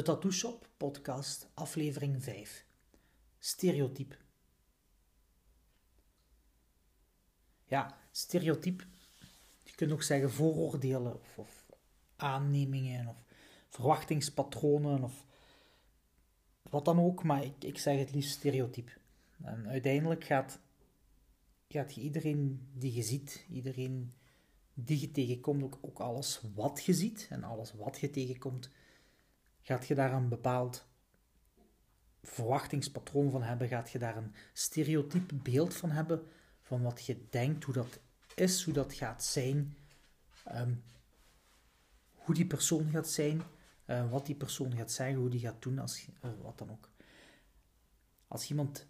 De Tattoo Shop podcast, aflevering 5. Stereotype. Ja, stereotype. Je kunt ook zeggen vooroordelen of, aannemingen of verwachtingspatronen of wat dan ook, maar ik, ik zeg het liefst stereotype. En uiteindelijk gaat, gaat iedereen die je ziet, iedereen die je tegenkomt, ook, ook alles wat je ziet en alles wat je tegenkomt, Gaat je daar een bepaald verwachtingspatroon van hebben? Gaat je daar een stereotype beeld van hebben van wat je denkt, hoe dat is, hoe dat gaat zijn, ehm, hoe die persoon gaat zijn, uh, wat die persoon gaat zeggen, hoe die gaat doen, als, uh, wat dan ook. Als iemand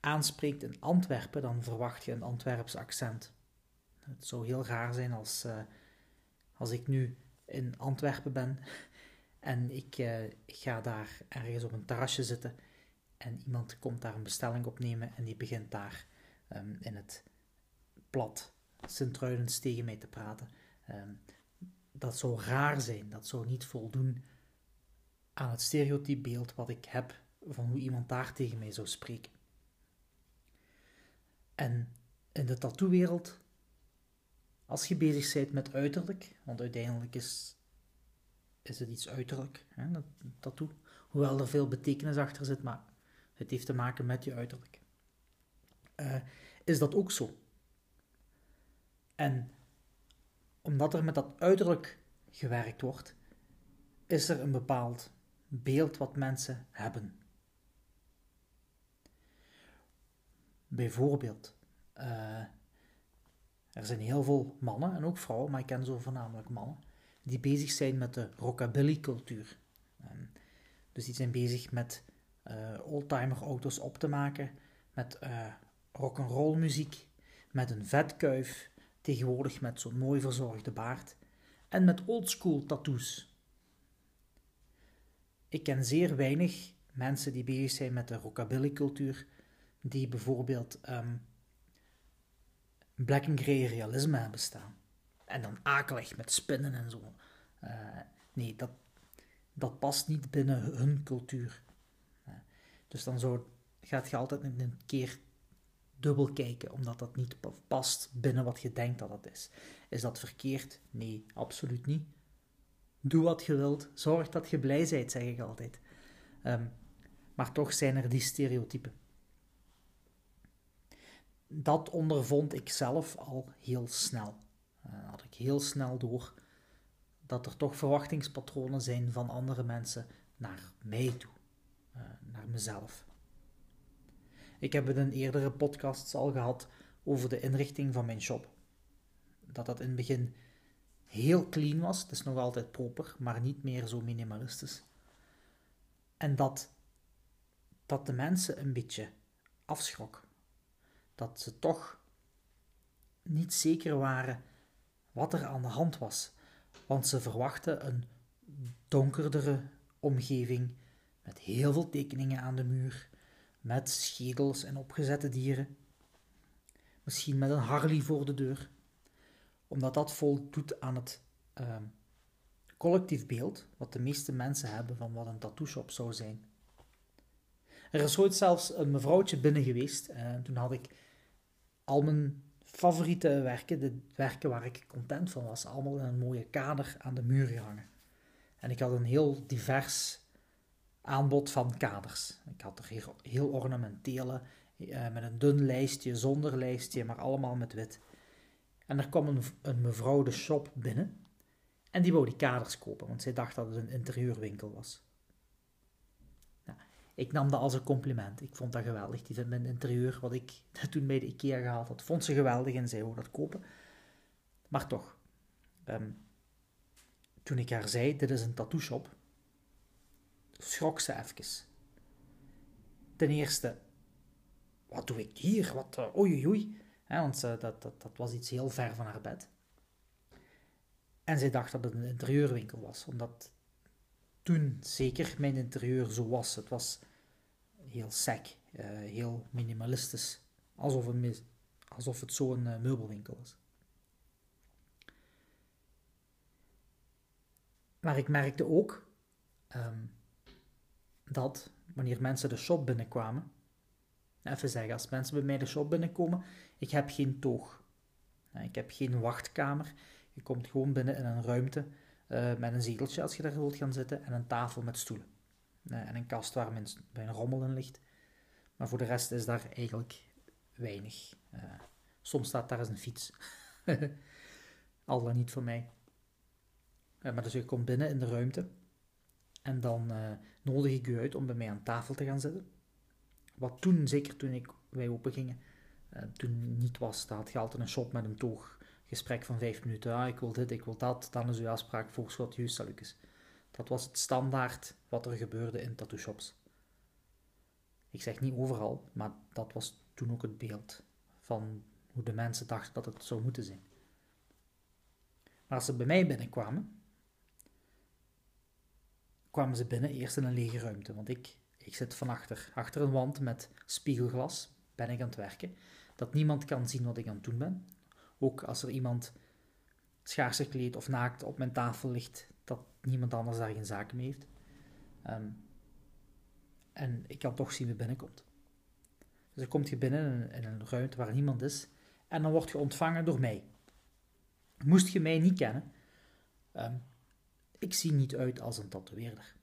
aanspreekt in Antwerpen, dan verwacht je een Antwerps accent. Het zou heel raar zijn als, uh, als ik nu in Antwerpen ben en ik, ik, ga daar ergens op een terrasje zitten en iemand komt daar een bestelling opnemen en die begint daar um, in het plat Sint-Truidens tegen mij te praten. Um, dat zou raar zijn, dat zou niet voldoen aan het stereotypebeeld wat ik heb van hoe iemand daar tegen mij zou spreken. En in de tattoo-wereld, als je bezig bent met uiterlijk, want uiteindelijk is is het iets uiterlijk, hè, dat tattoo. Hoewel er veel betekenis achter zit, maar het heeft te maken met je uiterlijk. Uh, is dat ook zo? En omdat er met dat uiterlijk gewerkt wordt, is er een bepaald beeld wat mensen hebben. Bijvoorbeeld, uh, er zijn heel veel mannen en ook vrouwen, maar ik ken zo voornamelijk mannen, die bezig zijn met de rockabilly-cultuur. Um, dus die zijn bezig met uh, oldtimer auto's op te maken, met uh, rock'n'roll muziek, met een vetkuif, tegenwoordig met zo'n mooi verzorgde baard, en met oldschool tattoos. Ik ken zeer weinig mensen die bezig zijn met de rockabilly-cultuur, die bijvoorbeeld um, black and grey realisme hebben staan. En dan akelig met spinnen en zo. Uh, nee, dat, dat past niet binnen hun cultuur. Uh, dus dan zo gaat je altijd een keer dubbel kijken, omdat dat niet past binnen wat je denkt dat het is. Is dat verkeerd? Nee, absoluut niet. Doe wat je wilt, zorg dat je blij bent, zeg ik altijd. Um, maar toch zijn er die stereotypen. Dat ondervond ik zelf al heel snel. Uh, had ik heel snel door dat er toch verwachtingspatronen zijn van andere mensen naar mij toe, uh, naar mezelf. Ik heb het in eerdere podcasts al gehad over de inrichting van mijn shop. Dat dat in het begin heel clean was, het is nog altijd proper, maar niet meer zo minimalistisch. En dat, dat de mensen een beetje afschrok. Dat ze toch niet zeker waren wat er aan de hand was, want ze verwachten een donkerdere omgeving met heel veel tekeningen aan de muur, met schedels en opgezette dieren, misschien met een Harley voor de deur, omdat dat voldoet aan het uh, collectief beeld wat de meeste mensen hebben van wat een tattoo shop zou zijn. Er is ooit zelfs een mevrouwtje binnen geweest en toen had ik al mijn favoriete werken, de werken waar ik content van was, allemaal in een mooie kader aan de muur gehangen. En ik had een heel divers aanbod van kaders. Ik had er heel, heel ornamentele, eh, met een dun lijstje, zonder lijstje, maar allemaal met wit. En er kwam een, een mevrouw de shop binnen en die wou die kaders kopen, want zij dacht dat het een interieurwinkel was. Ik nam dat als een compliment. Ik vond dat geweldig. Die vindt mijn interieur, wat ik toen bij de IKEA gehaald had, vond ze geweldig en zij wou dat kopen. Maar toch, um, toen ik haar zei, dit is een tattoo shop, schrok ze even. Ten eerste, wat doe ik hier? Wat, uh, want dat, dat, dat was iets heel ver van haar bed. En zij dacht dat het een interieurwinkel was, omdat toen zeker mijn interieur zo was. Het was heel sec, uh, heel minimalistisch, alsof, een, alsof het zo'n uh, meubelwinkel was. Maar ik merkte ook um, dat wanneer mensen de shop binnenkwamen, even zeggen, als mensen bij mij de shop binnenkomen, ik heb geen toog. Ik heb geen wachtkamer. Je komt gewoon binnen in een ruimte met een zeteltje als je daar wilt gaan zitten en een tafel met stoelen. Uh, en een kast waar mensen bij een rommel in ligt. Maar voor de rest is daar eigenlijk weinig. Uh, soms staat daar eens een fiets. Al dan niet voor mij. maar dus je komt binnen in de ruimte en dan nodig ik u uit om bij mij aan tafel te gaan zitten. Wat toen, zeker toen ik, wij open gingen, toen niet was, dat had je een shop met een toog gesprek van vijf minuten. Ah, ik wil dit, ik wil dat. Dan is uw afspraak voorschot juist. Dat was het standaard wat er gebeurde in tattoo shops. Ik zeg niet overal, maar dat was toen ook het beeld van hoe de mensen dachten dat het zou moeten zijn. Maar als ze bij mij binnenkwamen, kwamen ze binnen eerst in een lege ruimte. Want ik, ik zit van achter, achter een wand met spiegelglas, ben ik aan het werken. Dat niemand kan zien wat ik aan het doen ben. Ook als er iemand schaars gekleed of naakt op mijn tafel ligt, dat niemand anders daar geen zaken mee heeft. Ehm, en ik kan toch zien wie binnenkomt. Dus dan komt je binnen in een, ruimte waar niemand is en dan word je ontvangen door mij. Moest je mij niet kennen, um, ik zie niet uit als een tatoeëerder.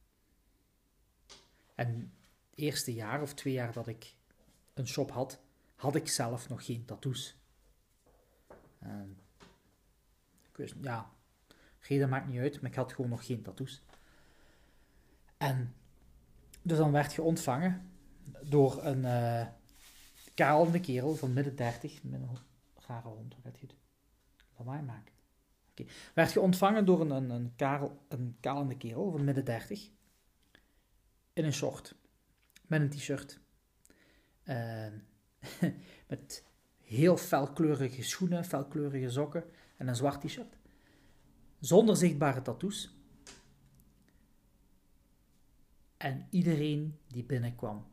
En het eerste jaar of twee jaar dat ik een shop had, had ik zelf nog geen tattoos. Uh, ik wist, ja, reden maakt niet uit, maar ik had gewoon nog geen tattoos. En dus dan werd je ontvangen door een uh, kalende kerel van midden 30, met een rare hond, wat gaat Van mij maken. Werd je ontvangen door een, een, een, een kalende kerel van midden 30 in een short met een t-shirt. Uh, met heel felkleurige schoenen, felkleurige sokken en een zwart t-shirt. Zonder zichtbare tattoos. En iedereen die binnenkwam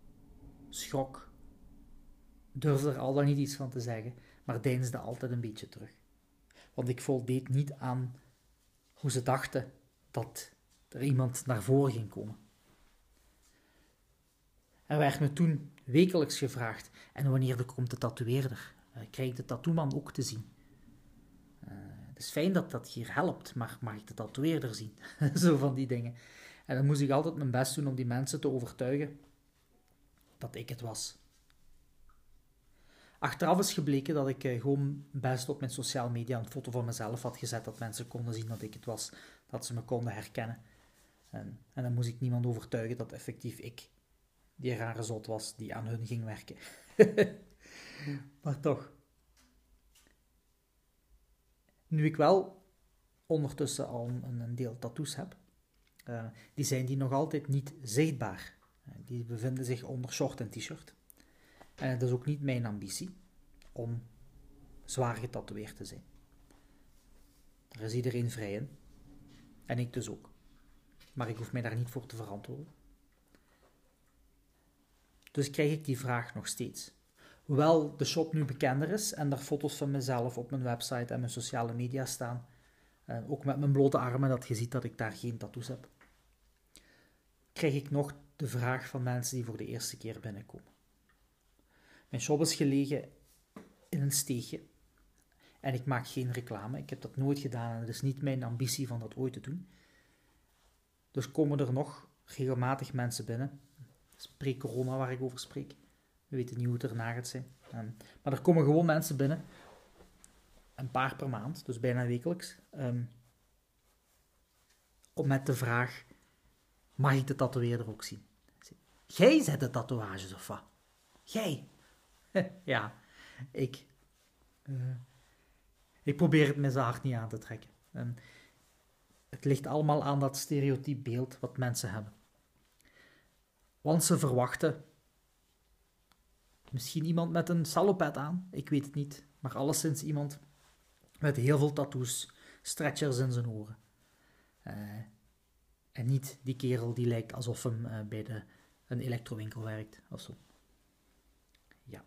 schrok, durfde er al dan niet iets van te zeggen, maar deinsde altijd een beetje terug. Want ik voldeed niet aan hoe ze dachten dat er iemand naar voren ging komen. Er werd me toen wekelijks gevraagd: en wanneer komt de tatoeëerder? Uh, krijg ik de tattooman ook te zien. Uh, het is fijn dat dat hier helpt, maar mag ik de tatoeëerder zien? Zo van die dingen. En dan moest ik altijd mijn best doen om die mensen te overtuigen dat ik het was. Achteraf is gebleken dat ik uh, gewoon best op mijn sociale media een foto van mezelf had gezet, dat mensen konden zien dat ik het was, dat ze me konden herkennen. En, en dan moest ik niemand overtuigen dat effectief ik die rare zot was die aan hun ging werken. maar toch. Nu ik wel ondertussen al een, deel tattoos heb, uh, die zijn die nog altijd niet zichtbaar. Uh, die bevinden zich onder short en t-shirt. En het is ook niet mijn ambitie om zwaar getatoeëerd te zijn. Daar is iedereen vrij in. En ik dus ook. Maar ik hoef mij daar niet voor te verantwoorden. Dus krijg ik die vraag nog steeds. Hoewel de shop nu bekender is en er foto's van mezelf op mijn website en mijn sociale media staan, uh, ook met mijn blote armen, dat je ziet dat ik daar geen tattoos heb, krijg ik nog de vraag van mensen die voor de eerste keer binnenkomen. Mijn shop is gelegen in een steegje en ik maak geen reclame. Ik heb dat nooit gedaan en het is niet mijn ambitie van dat ooit te doen. Dus komen er nog regelmatig mensen binnen. Is pre-corona waar ik over spreek we weten niet hoe het erna gaat zijn. Um, maar er komen gewoon mensen binnen. Een paar per maand, dus bijna wekelijks. Um, om met de vraag: mag ik de tatoeëerder ook zien? Jij zet de tatoeages of wat? Jij? ja, ik. Uh, ik probeer het met z'n hart niet aan te trekken. Um, het ligt allemaal aan dat stereotyp beeld wat mensen hebben. Want ze verwachten Misschien iemand met een salopet aan, ik weet het niet. Maar alleszins iemand met heel veel tattoos, stretchers in zijn oren. Uh, en niet die kerel die lijkt alsof hem uh, bij de, een elektrowinkel werkt of zo. Ja.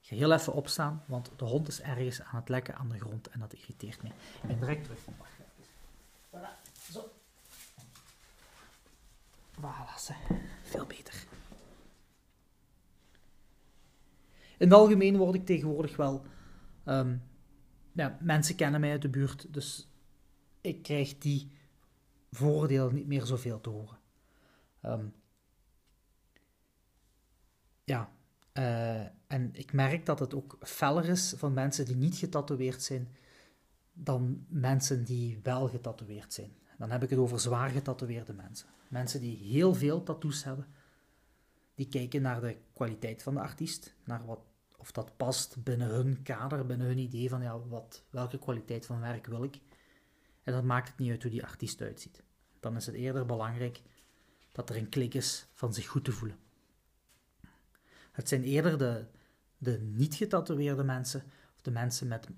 Ik ga heel even opstaan, want de hond is ergens aan het lekken aan de grond en dat irriteert me. Ik ben direct terug. Voilà. Zo. Voilà, veel beter. In het algemeen word ik tegenwoordig wel. Um, ja, mensen kennen mij uit de buurt, dus ik krijg die voordelen niet meer zoveel te horen. Um, ja, uh, en ik merk dat het ook feller is van mensen die niet getatoeëerd zijn dan mensen die wel getatoeëerd zijn. Dan heb ik het over zwaar getatoeëerde mensen. Mensen die heel veel tattoos hebben. Die kijken naar de kwaliteit van de artiest, naar wat, of dat past binnen hun kader, binnen hun idee van ja, wat, welke kwaliteit van werk wil ik. En dat maakt het niet uit hoe die artiest uitziet. Dan is het eerder belangrijk dat er een klik is van zich goed te voelen. Het zijn eerder de, de niet getatoeëerde mensen, of de mensen met,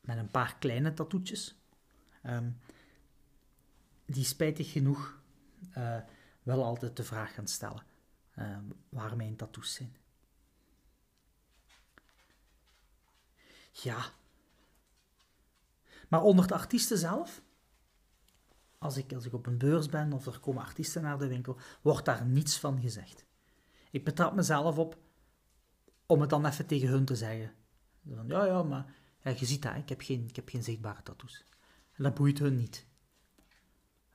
met een paar kleine tattoetjes, ehm, die spijtig genoeg uh, wel altijd de vraag gaan stellen uh, waar mijn tattoos zijn. Ja. Maar onder de artiesten zelf, als ik, als ik op een beurs ben of er komen artiesten naar de winkel, wordt daar niets van gezegd. Ik betrap mezelf op om het dan even tegen hun te zeggen. Van, ja, ja, maar je ziet dat, ik heb, geen, ik heb geen zichtbare tattoos. En dat boeit hun niet.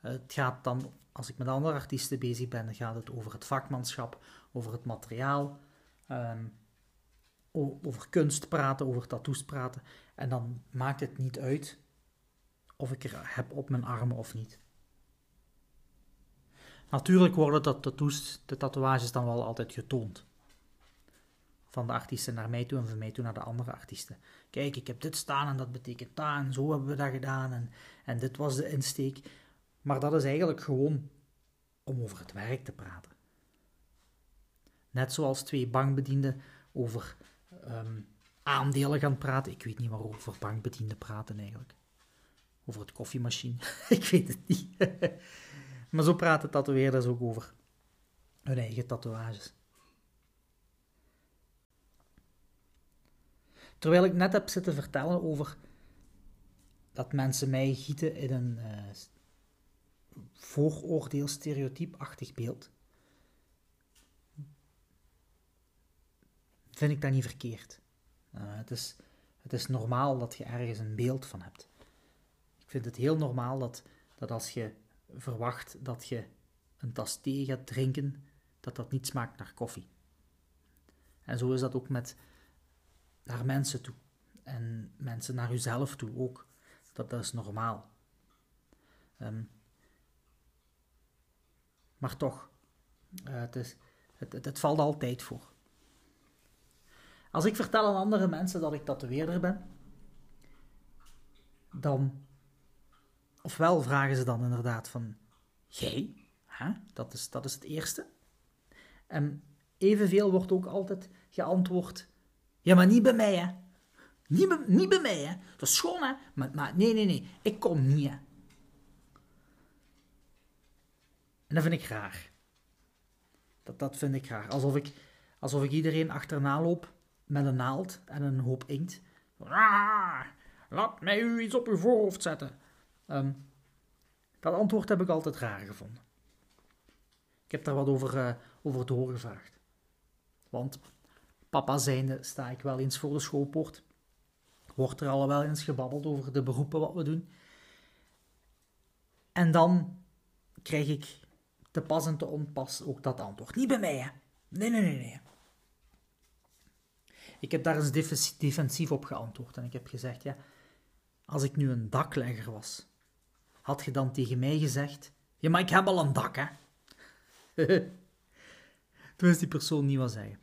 Het gaat dan, als ik met andere artiesten bezig ben, gaat het over het vakmanschap, over het materiaal, ehm, over kunst praten, over tattoos praten. En dan maakt het niet uit of ik er heb op mijn armen of niet. Natuurlijk worden dat tattoos, de tatoeages dan wel altijd getoond. Van de artiesten naar mij toe en van mij toe naar de andere artiesten. Kijk, ik heb dit staan en dat betekent dat en zo hebben we dat gedaan en, en dit was de insteek. Maar dat is eigenlijk gewoon om over het werk te praten. Net zoals twee bankbedienden over ehm, aandelen gaan praten. Ik weet niet waarover over bankbedienden praten eigenlijk. Over het koffiemachine. ik weet het niet. maar zo praten tatoeëerders ook over hun eigen tatoeages. Terwijl ik net heb zitten vertellen over dat mensen mij gieten in een uh, vooroordeel, stereotypachtig beeld, vind ik dat niet verkeerd. Uh, het, is, het is normaal dat je ergens een beeld van hebt. Ik vind het heel normaal dat, dat als je verwacht dat je een tas thee gaat drinken, dat dat niet smaakt naar koffie. En zo is dat ook met naar mensen toe. En mensen naar uzelf toe ook. Dat, dat is normaal. Um, maar toch, uh, het, valt altijd voor. Als ik vertel aan andere mensen dat ik tatoeëerder ben, dan, ofwel vragen ze dan inderdaad van, jij? Huh? Dat, is, dat is het eerste. En evenveel wordt ook altijd geantwoord, ja, maar niet bij mij, hè. Niet, bij, niet bij mij, hè. Dat is schoon, hè. Maar, maar nee, nee, nee. Ik kom niet, hè. En dat vind ik raar. Dat, dat vind ik raar. Alsof ik, alsof ik iedereen achterna loop met een naald en een hoop inkt. Laat mij u iets op uw voorhoofd zetten. Um, dat antwoord heb ik altijd raar gevonden. Ik heb daar wat over, uh, over doorgevraagd. Want papa zijnde sta ik wel eens voor de schoolpoort. Wordt er al wel eens gebabbeld over de beroepen wat we doen. En dan krijg ik te pas en te onpas ook dat antwoord. Niet bij mij. Nee, nee, nee, nee. Ik heb daar eens defensief op geantwoord en ik heb gezegd, ja, als ik nu een daklegger was, had je dan tegen mij gezegd, ja, maar ik heb al een dak, hè. Toen is die persoon niet wat zeggen.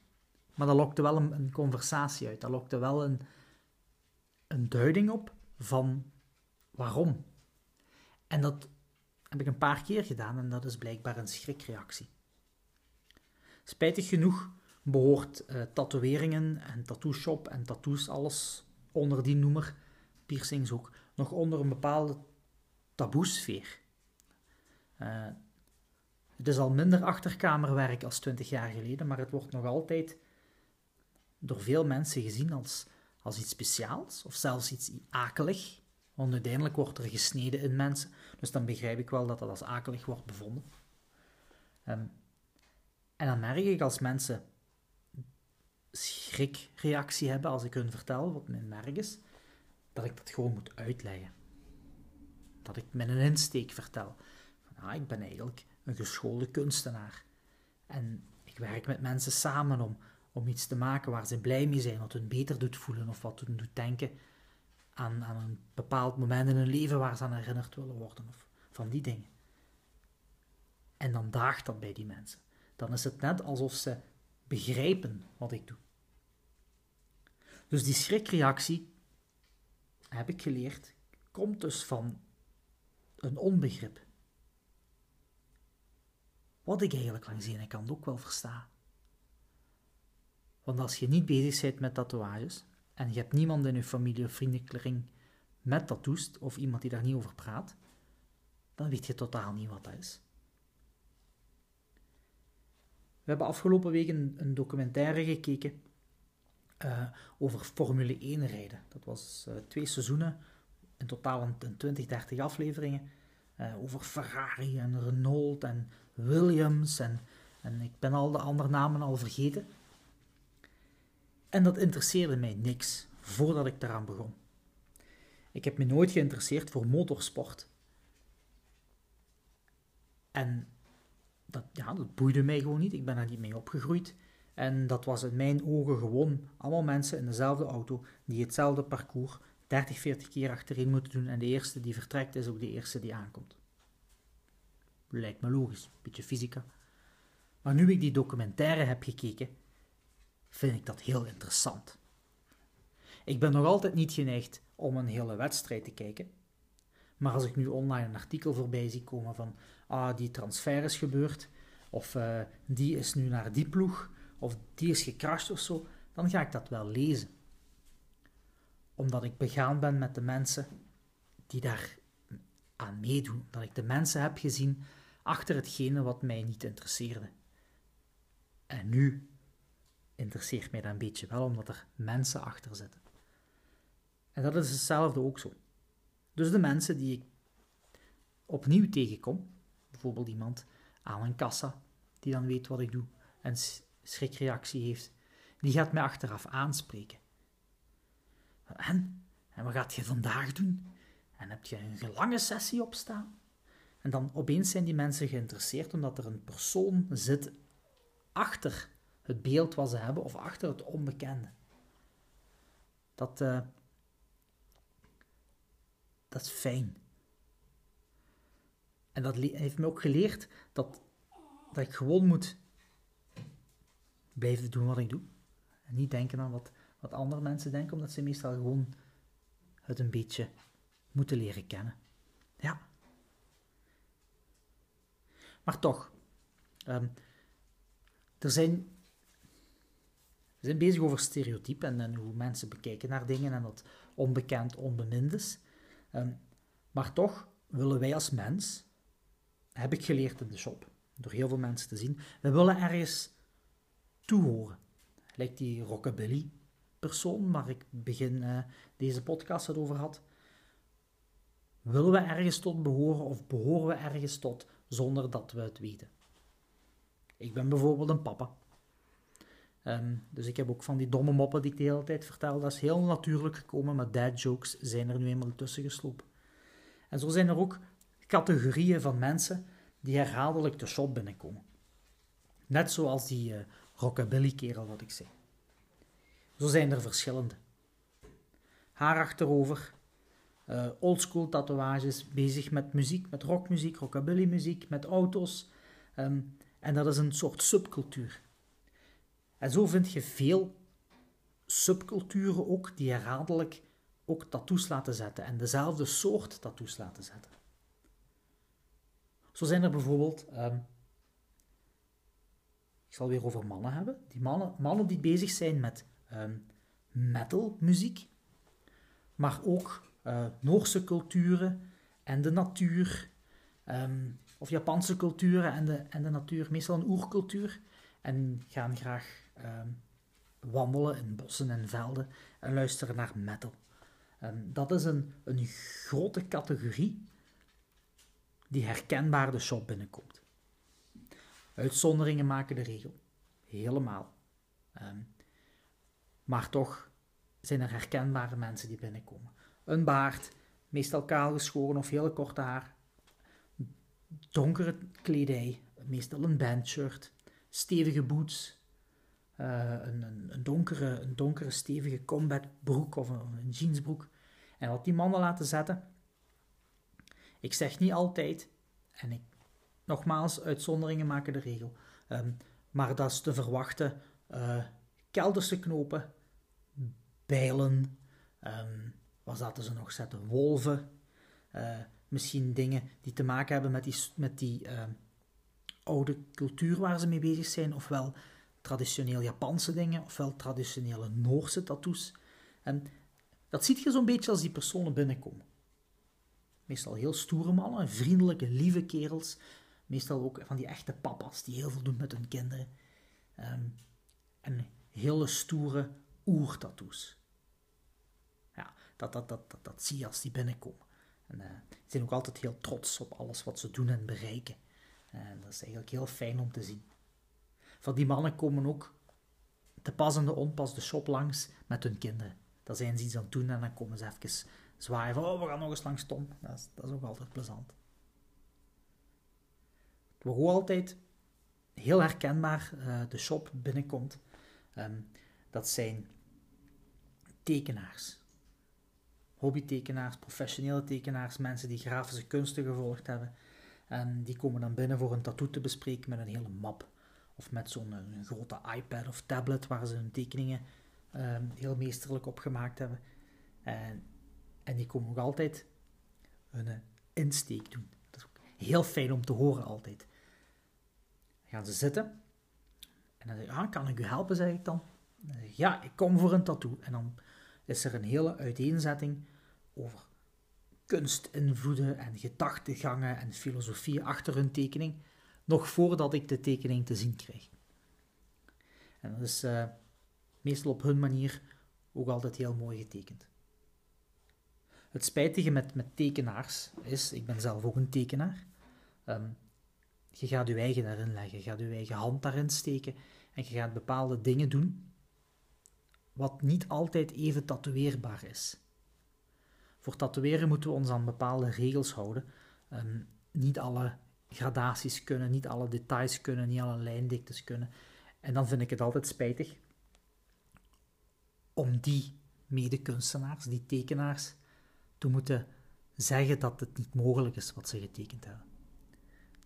Maar dat lokte wel een, een conversatie uit. Dat lokte wel een, een duiding op van waarom. En dat heb ik een paar keer gedaan en dat is blijkbaar een schrikreactie. Spijtig genoeg behoort uh, tatoeëringen en tattoo-shop en tattoos, alles onder die noemer, piercings ook, nog onder een bepaalde taboesfeer. Uh, het is al minder achterkamerwerk als twintig jaar geleden, maar het wordt nog altijd door veel mensen gezien als, als iets speciaals of zelfs iets akelig. Want uiteindelijk wordt er gesneden in mensen, dus dan begrijp ik wel dat dat als akelig wordt bevonden. Ehm, en dan merk ik als mensen schrikreactie hebben als ik hun vertel wat mijn merk is, dat ik dat gewoon moet uitleggen. Dat ik met een insteek vertel. Ah, ik ben eigenlijk een geschoolde kunstenaar. En ik werk met mensen samen om, om iets te maken waar ze blij mee zijn, wat hun beter doet voelen of wat hun doet denken aan, aan een bepaald moment in hun leven waar ze aan herinnerd willen worden. Of van die dingen. En dan daagt dat bij die mensen. Dan is het net alsof ze begrijpen wat ik doe. Dus die schrikreactie, heb ik geleerd, komt dus van een onbegrip. Wat ik eigenlijk langs de ene kant ook wel versta. Want als je niet bezig bent met tatoeages en je hebt niemand in je familie of vriendenkring met tattoos of iemand die daar niet over praat, dan weet je totaal niet wat dat is. We hebben afgelopen week een, documentaire gekeken uh, over Formule 1 rijden. Dat was uh, twee seizoenen, in totaal een, 20, 30 afleveringen. Uh, over Ferrari en Renault en Williams en, en ik ben al de andere namen al vergeten. En dat interesseerde mij niks voordat ik daaraan begon. Ik heb me nooit geïnteresseerd voor motorsport. En dat, ja, dat boeide mij gewoon niet. Ik ben daar niet mee opgegroeid. En dat was in mijn ogen gewoon allemaal mensen in dezelfde auto die hetzelfde parcours 30, 40 keer achterin moeten doen. En de eerste die vertrekt is ook de eerste die aankomt. Lijkt me logisch, beetje fysica. Maar nu ik die documentaire heb gekeken, vind ik dat heel interessant. Ik ben nog altijd niet geneigd om een hele wedstrijd te kijken. Maar als ik nu online een artikel voorbij zie komen van ah, die transfer is gebeurd, of uh, die is nu naar die ploeg, of die is gecrashed of zo, dan ga ik dat wel lezen. Omdat ik begaan ben met de mensen die daar aan meedoen. Dat ik de mensen heb gezien achter hetgene wat mij niet interesseerde. En nu interesseert mij dat een beetje wel, omdat er mensen achter zitten. En dat is hetzelfde ook zo. Dus de mensen die ik opnieuw tegenkom, bijvoorbeeld iemand aan een kassa, die dan weet wat ik doe en schrikreactie heeft, die gaat mij achteraf aanspreken. En? En wat gaat je vandaag doen? En heb je een lange sessie op staan? En dan opeens zijn die mensen geïnteresseerd omdat er een persoon zit achter het beeld wat ze hebben of achter het onbekende. Dat, uh, dat is fijn. En dat heeft me ook geleerd dat, dat ik gewoon moet blijven doen wat ik doe. En niet denken aan wat, wat andere mensen denken, omdat ze meestal gewoon het een beetje moeten leren kennen. Ja. Maar toch, um, er zijn, we zijn bezig over stereotypen en, hoe mensen bekijken naar dingen en dat onbekend onbemind is. Um, maar toch willen wij als mens, heb ik geleerd in de shop, door heel veel mensen te zien, we willen ergens toehoren. Lijkt die rockabilly persoon waar ik begin uh, deze podcast het over had. Willen we ergens tot behoren of behoren we ergens tot zonder dat we het weten? Ik ben bijvoorbeeld een papa. Um, dus ik heb ook van die domme moppen die ik de hele tijd vertel. Dat is heel natuurlijk gekomen, maar dad jokes zijn er nu eenmaal tussen geslopen. En zo zijn er ook categorieën van mensen die herhaaldelijk de shop binnenkomen. Net zoals die uh, rockabilly-kerel wat ik zei. Zo zijn er verschillende. Haar achterover, uh, oldschool tatoeages, bezig met muziek, met rockmuziek, rockabilly muziek, met auto's. Um, en dat is een soort subcultuur. En zo vind je veel subculturen ook die herhaaldelijk ook tattoos laten zetten en dezelfde soort tattoos laten zetten. Zo zijn er bijvoorbeeld, um, ik zal weer over mannen hebben, die mannen, mannen die bezig zijn met um, metal muziek, maar ook uh, Noorse culturen en de natuur, um, of Japanse culturen en de, en de natuur, meestal een oercultuur, en gaan graag wandelen in bossen en velden en luisteren naar metal. Dat is een, een grote categorie die herkenbaar de shop binnenkomt. Uitzonderingen maken de regel. Helemaal. Ehm, maar toch zijn er herkenbare mensen die binnenkomen. Een baard, meestal kaal geschoren of heel korte haar. Donkere kledij, meestal een bandshirt. Stevige boots. Uh, een, een, donkere, een donkere stevige combat broek of een, jeansbroek. En wat die mannen laten zetten. Ik zeg niet altijd, en ik, nogmaals, uitzonderingen maken de regel. Ehm, maar dat is te verwachten. Uh, kelderse knopen, bijlen, um, wat zaten ze nog zetten? Wolven. Uh, misschien dingen die te maken hebben met die, met die uh, oude cultuur waar ze mee bezig zijn, ofwel traditioneel Japanse dingen, ofwel traditionele Noorse tattoos. En dat ziet je zo'n beetje als die personen binnenkomen. Meestal heel stoere mannen, vriendelijke, lieve kerels. Meestal ook van die echte papa's die heel veel doen met hun kinderen. Um, en hele stoere oertattoos. Ja, dat, dat, dat, dat, dat zie je als die binnenkomen. En ze zijn ook altijd heel trots op alles wat ze doen en bereiken. En dat is eigenlijk heel fijn om te zien. Van die mannen komen ook te pas en onpas de shop langs met hun kinderen. Dan zijn ze iets aan het doen en dan komen ze even zwaaien van, oh, we gaan nog eens langs Tom. Dat is, dat is ook altijd plezant. Waar ook altijd heel herkenbaar uh, de shop binnenkomt, um, dat zijn tekenaars. Hobbytekenaars, professionele tekenaars, mensen die grafische kunsten gevolgd hebben. En die komen dan binnen voor een tattoo te bespreken met een hele map. Of met zo'n grote iPad of tablet waar ze hun tekeningen um, heel meesterlijk op gemaakt hebben. En, en die komen nog altijd hun eh, insteek doen. Dat is ook heel fijn om te horen altijd. Dan gaan ze zitten. En dan zeg ik, ah, kan ik u helpen, zeg ik dan. dan zeg ik, ja, ik kom voor een tattoo. En dan is er een hele uiteenzetting over kunstinvloeden en gedachtegangen en filosofie achter hun tekening, nog voordat ik de tekening te zien krijg. En dat is uh, meestal op hun manier ook altijd heel mooi getekend. Het spijtige met, met tekenaars is, ik ben zelf ook een tekenaar, um, je gaat je eigen daarin leggen, je gaat je eigen hand daarin steken en je gaat bepaalde dingen doen wat niet altijd even tatoeëerbaar is. Voor tatoeëren moeten we ons aan bepaalde regels houden. Um, niet alle gradaties kunnen, niet alle details kunnen, niet alle lijndiktes kunnen. En dan vind ik het altijd spijtig om die medekunstenaars, die tekenaars, te moeten zeggen dat het niet mogelijk is wat ze getekend hebben.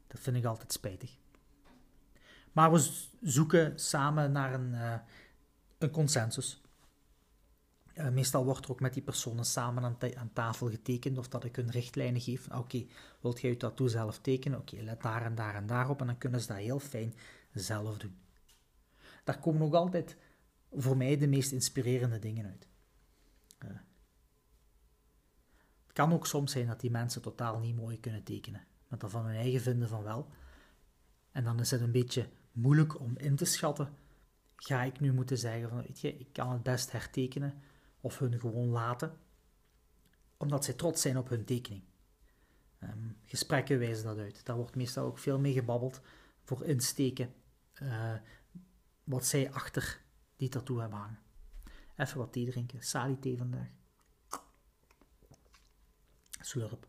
Dat vind ik altijd spijtig. Maar we zoeken samen naar een, uh, een consensus. Uh, meestal wordt er ook met die personen samen aan, tafel getekend of dat ik hun richtlijnen geef. Oké, okay, wilt jij je tattoo zelf tekenen? Oké, let daar en daar en daar op en dan kunnen ze dat heel fijn zelf doen. Daar komen ook altijd voor mij de meest inspirerende dingen uit. Uh, het kan ook soms zijn dat die mensen totaal niet mooi kunnen tekenen, maar dat van hun eigen vinden van wel. En dan is het een beetje moeilijk om in te schatten. Ga ik nu moeten zeggen van, weet je, ik kan het best hertekenen of hun gewoon laten, omdat zij trots zijn op hun tekening. Um, gesprekken wijzen dat uit. Daar wordt meestal ook veel mee gebabbeld voor insteken uh, wat zij achter die tattoo hebben hangen. Even wat thee drinken. Sali thee vandaag. Slurp.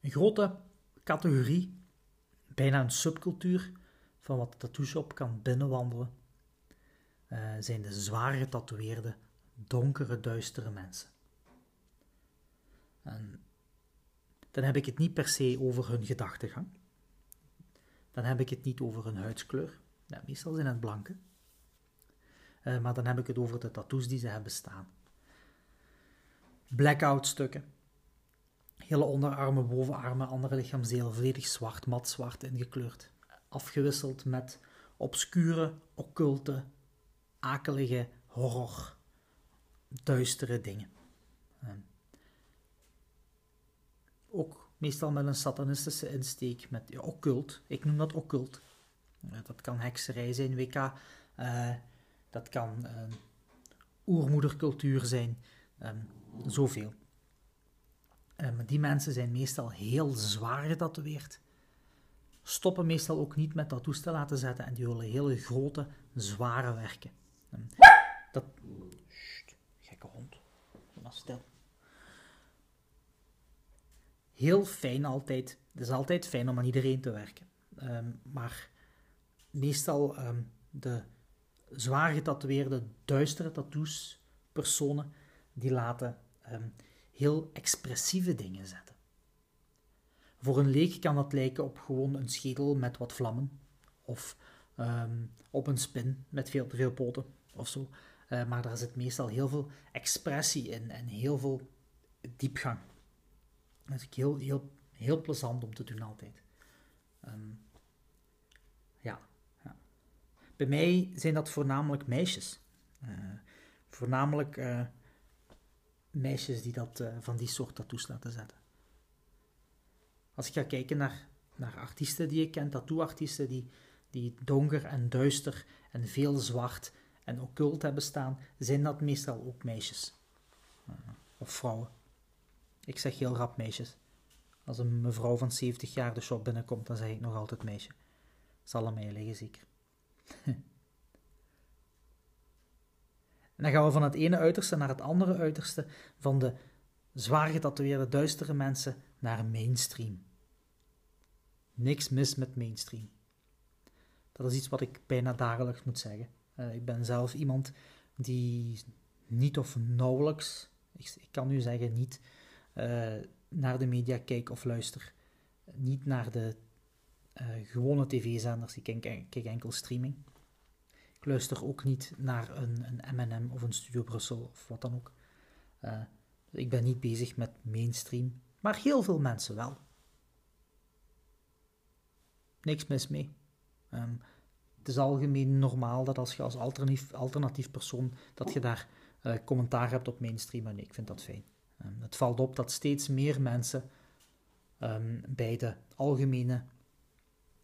Een grote categorie, bijna een subcultuur van wat de tattoo kan binnenwandelen, uh, zijn de zwaar getatoeëerde, donkere, duistere mensen. En dan heb ik het niet per se over hun gedachtegang. Dan heb ik het niet over hun huidskleur. Meestal zijn het blanke. Uh, maar dan heb ik het over de tattoos die ze hebben staan. Blackout stukken. Hele onderarmen, bovenarmen, andere lichaamsdelen volledig zwart, mat zwart ingekleurd afgewisseld met obscure, occulte, akelige horror, duistere dingen. ook meestal met een satanistische insteek, met occult. Ik noem dat occult. dat kan hekserij zijn, WK. Uh, dat kan uh, oermoedercultuur zijn. Um, zoveel. maar die mensen zijn meestal heel zwaar getatoeëerd. Stoppen meestal ook niet met tattoos te laten zetten en die willen hele grote, zware werken. Ehm, dat... gekke hond. Maar stil. Heel fijn altijd. Het is altijd fijn om aan iedereen te werken. Ehm, maar meestal um, de zwaar getatoeëerde, duistere tattoos, personen, die laten heel expressieve dingen zetten. Voor een leek kan dat lijken op gewoon een schedel met wat vlammen, of ehm, op een spin met veel te veel poten of zo. Uh, maar daar zit meestal heel veel expressie in en heel veel diepgang. Dat is heel, heel, heel plezant om te doen altijd. Ehm, ja, ja, Bij mij zijn dat voornamelijk meisjes. Uh, voornamelijk uh, meisjes die dat van die soort tattoos laten zetten. Als ik ga kijken naar, naar artiesten die ik ken, tattooartiesten die, die donker en duister en veel zwart en occult hebben staan, zijn dat meestal ook meisjes. Uh, of vrouwen. Ik zeg heel rap meisjes. Als een mevrouw van 70 jaar de shop binnenkomt, dan zeg ik nog altijd meisje. Zal aan mij liggen, zeker. En dan gaan we van het ene uiterste naar het andere uiterste, van de zwaar getatoeëerde duistere mensen naar mainstream. Niks mis met mainstream. Dat is iets wat ik bijna dagelijks moet zeggen. Uh, ik ben zelf iemand die niet of nauwelijks, ik, kan nu zeggen niet, uh, naar de media kijk of luister. Niet naar de uh, gewone tv-zenders, ik kijk, enkel streaming. Ik luister ook niet naar een, een M&M of een Studio Brussel of wat dan ook. Ik ben niet bezig met mainstream, maar heel veel mensen wel. Niks mis mee. Um, het is algemeen normaal dat als je als alternatief, alternatief persoon, dat je daar uh, commentaar hebt op mainstream. En ik vind dat fijn. Um, het valt op dat steeds meer mensen um, bij de algemene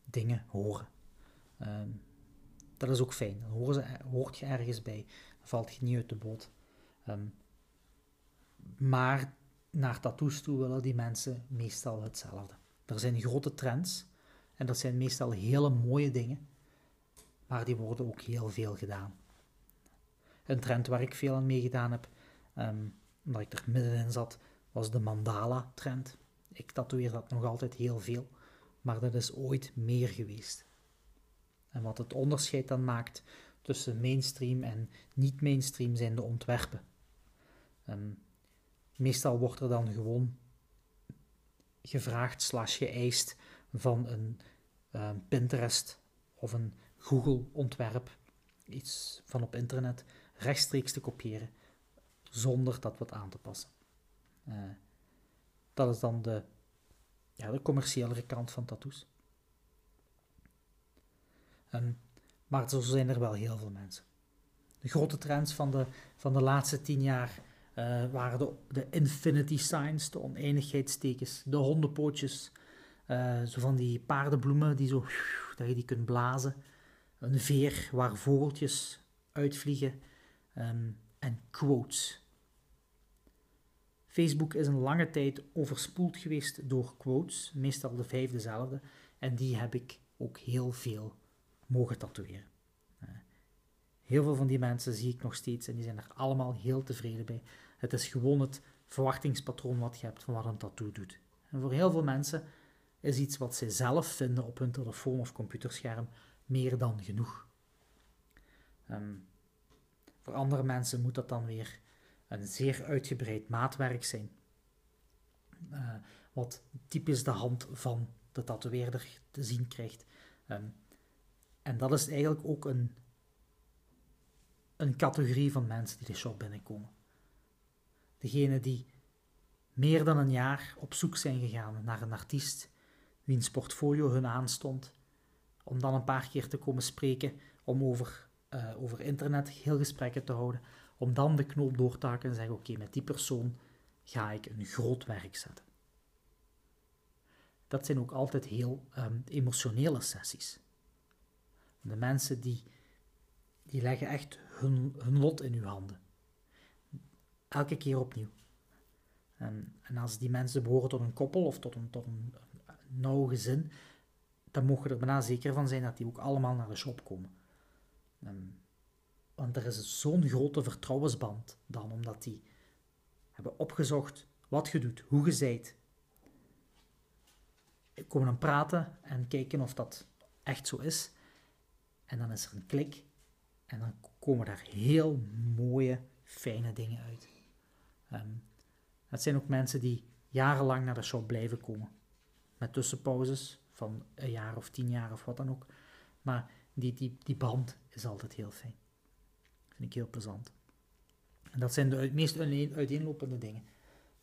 dingen horen. Dat is ook fijn. Dan ze, hoort je ergens bij. Dan valt je niet uit de boot. Maar naar tattoos toe willen die mensen meestal hetzelfde. Er zijn grote trends. En dat zijn meestal hele mooie dingen. Maar die worden ook heel veel gedaan. Een trend waar ik veel aan meegedaan heb, um, omdat ik er middenin zat, was de mandala-trend. Ik tatoeëer dat nog altijd heel veel, maar dat is ooit meer geweest. En wat het onderscheid dan maakt tussen mainstream en niet-mainstream zijn de ontwerpen. Um, meestal wordt er dan gewoon gevraagd slash geëist van een um, Pinterest of een Google ontwerp, iets van op internet, rechtstreeks te kopiëren, zonder dat wat aan te passen. Uh, dat is dan de, ja, de commerciëlere kant van tattoos. Um, maar zo zijn er wel heel veel mensen. De grote trends van de, van de laatste tien jaar uh, waren de, de infinity signs, de oneindigheidstekens, de hondenpootjes, uh, zo van die paardenbloemen die zo, dat je die kunt blazen, een veer waar vogeltjes uitvliegen um, en quotes. Facebook is een lange tijd overspoeld geweest door quotes, meestal de vijf dezelfde, en die heb ik ook heel veel mogen tatoeëren. Uh, heel veel van die mensen zie ik nog steeds en die zijn er allemaal heel tevreden bij. Het is gewoon het verwachtingspatroon wat je hebt van wat een tattoo doet. En voor heel veel mensen is iets wat zij zelf vinden op hun telefoon of computerscherm meer dan genoeg. Um, voor andere mensen moet dat dan weer een zeer uitgebreid maatwerk zijn. Uh, wat typisch de hand van de tatoeëerder te zien krijgt. Um, en dat is eigenlijk ook een, een categorie van mensen die de shop binnenkomen. Degene die meer dan een jaar op zoek zijn gegaan naar een artiest wiens portfolio hun aanstond, om dan een paar keer te komen spreken, om over, uh, over internet heel gesprekken te houden, om dan de knoop door te hakken en zeggen, oké, met die persoon ga ik een groot werk zetten. Dat zijn ook altijd heel um, emotionele sessies. De mensen die, die leggen echt hun, hun lot in uw handen. Elke keer opnieuw. En, en als die mensen behoren tot een koppel of tot een, tot een, nauw gezin, dan mogen er bijna zeker van zijn dat die ook allemaal naar de shop komen. want er is zo'n grote vertrouwensband dan, omdat die hebben opgezocht wat je doet, hoe je zijt. Komen dan praten en kijken of dat echt zo is. En dan is er een klik en dan komen daar heel mooie, fijne dingen uit. Um, het zijn ook mensen die jarenlang naar de shop blijven komen. Met tussenpauzes van een jaar of tien jaar of wat dan ook. Maar die, die, die band is altijd heel fijn. Vind ik heel plezant. En dat zijn de meest uiteenlopende dingen.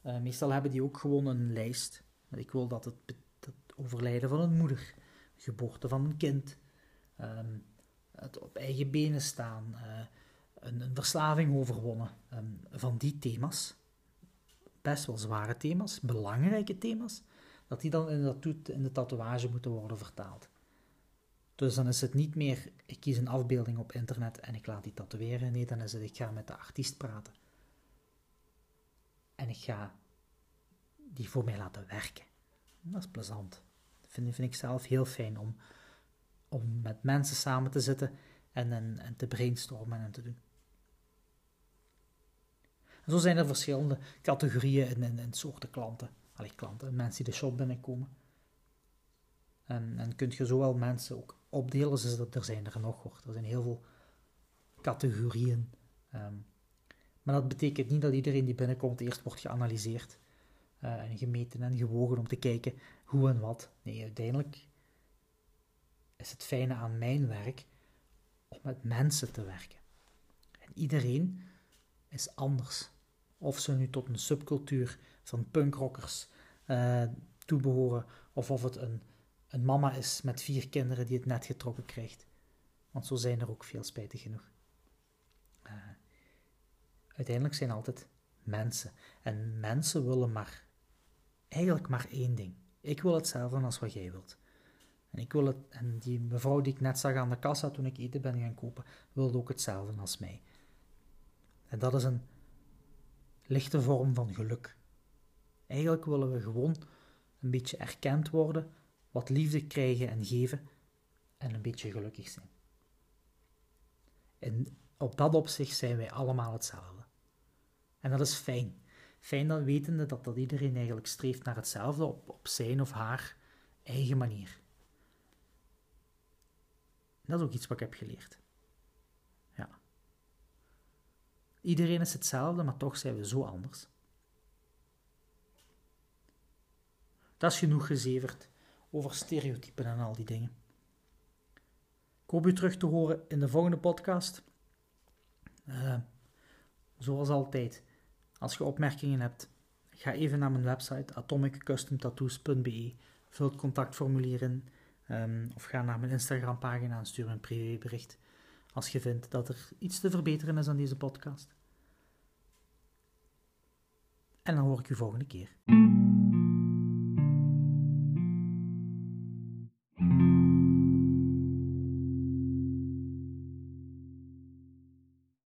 Uh, meestal hebben die ook gewoon een lijst. Ik wil dat het, overlijden van een moeder, geboorte van een kind, ehm, het op eigen benen staan, uh, een, een, verslaving overwonnen, um, van die thema's, best wel zware thema's, belangrijke thema's, dat die dan in, dat, in de tatoeage moeten worden vertaald. Dus dan is het niet meer, ik kies een afbeelding op internet en ik laat die tatoeëren. Nee, dan is het, ik ga met de artiest praten. En ik ga die voor mij laten werken. Dat is plezant. Dat vind, vind ik zelf heel fijn om, om met mensen samen te zitten en, en, en te brainstormen en te doen. En zo zijn er verschillende categorieën in, in soorten klanten. Allee, klanten, mensen die de shop binnenkomen. En, en kunt je zowel mensen ook opdelen, dus dat er zijn er nog hoor. Er zijn heel veel categorieën. Ehm, maar dat betekent niet dat iedereen die binnenkomt eerst wordt geanalyseerd uh, en gemeten en gewogen om te kijken hoe en wat. Nee, uiteindelijk is het fijne aan mijn werk om met mensen te werken. En iedereen is anders. Of ze nu tot een subcultuur van punkrockers uh, toebehoren, of of het een, een mama is met vier kinderen die het net getrokken krijgt. Want zo zijn er ook veel, spijtig genoeg. Uh, uiteindelijk zijn altijd mensen. En mensen willen maar, eigenlijk maar één ding. Ik wil hetzelfde als wat jij wilt. En, ik wil het, en die mevrouw die ik net zag aan de kassa toen ik eten ben gaan kopen, wilde ook hetzelfde als mij. En dat is een lichte vorm van geluk. Eigenlijk willen we gewoon een beetje erkend worden, wat liefde krijgen en geven en een beetje gelukkig zijn. En op dat opzicht zijn wij allemaal hetzelfde. En dat is fijn. Fijn dan wetende dat, dat iedereen eigenlijk streeft naar hetzelfde op, op zijn of haar eigen manier. dat is ook iets wat ik heb geleerd. Ja. Iedereen is hetzelfde, maar toch zijn we zo anders. Dat is genoeg gezeverd over stereotypen en al die dingen. Ik hoop u terug te horen in de volgende podcast. Uh, zoals altijd, als je opmerkingen hebt, ga even naar mijn website atomiccustomtattoos.be, vul het contactformulier in um, of ga naar mijn Instagram pagina en stuur een privébericht als je vindt dat er iets te verbeteren is aan deze podcast. En dan hoor ik u volgende keer.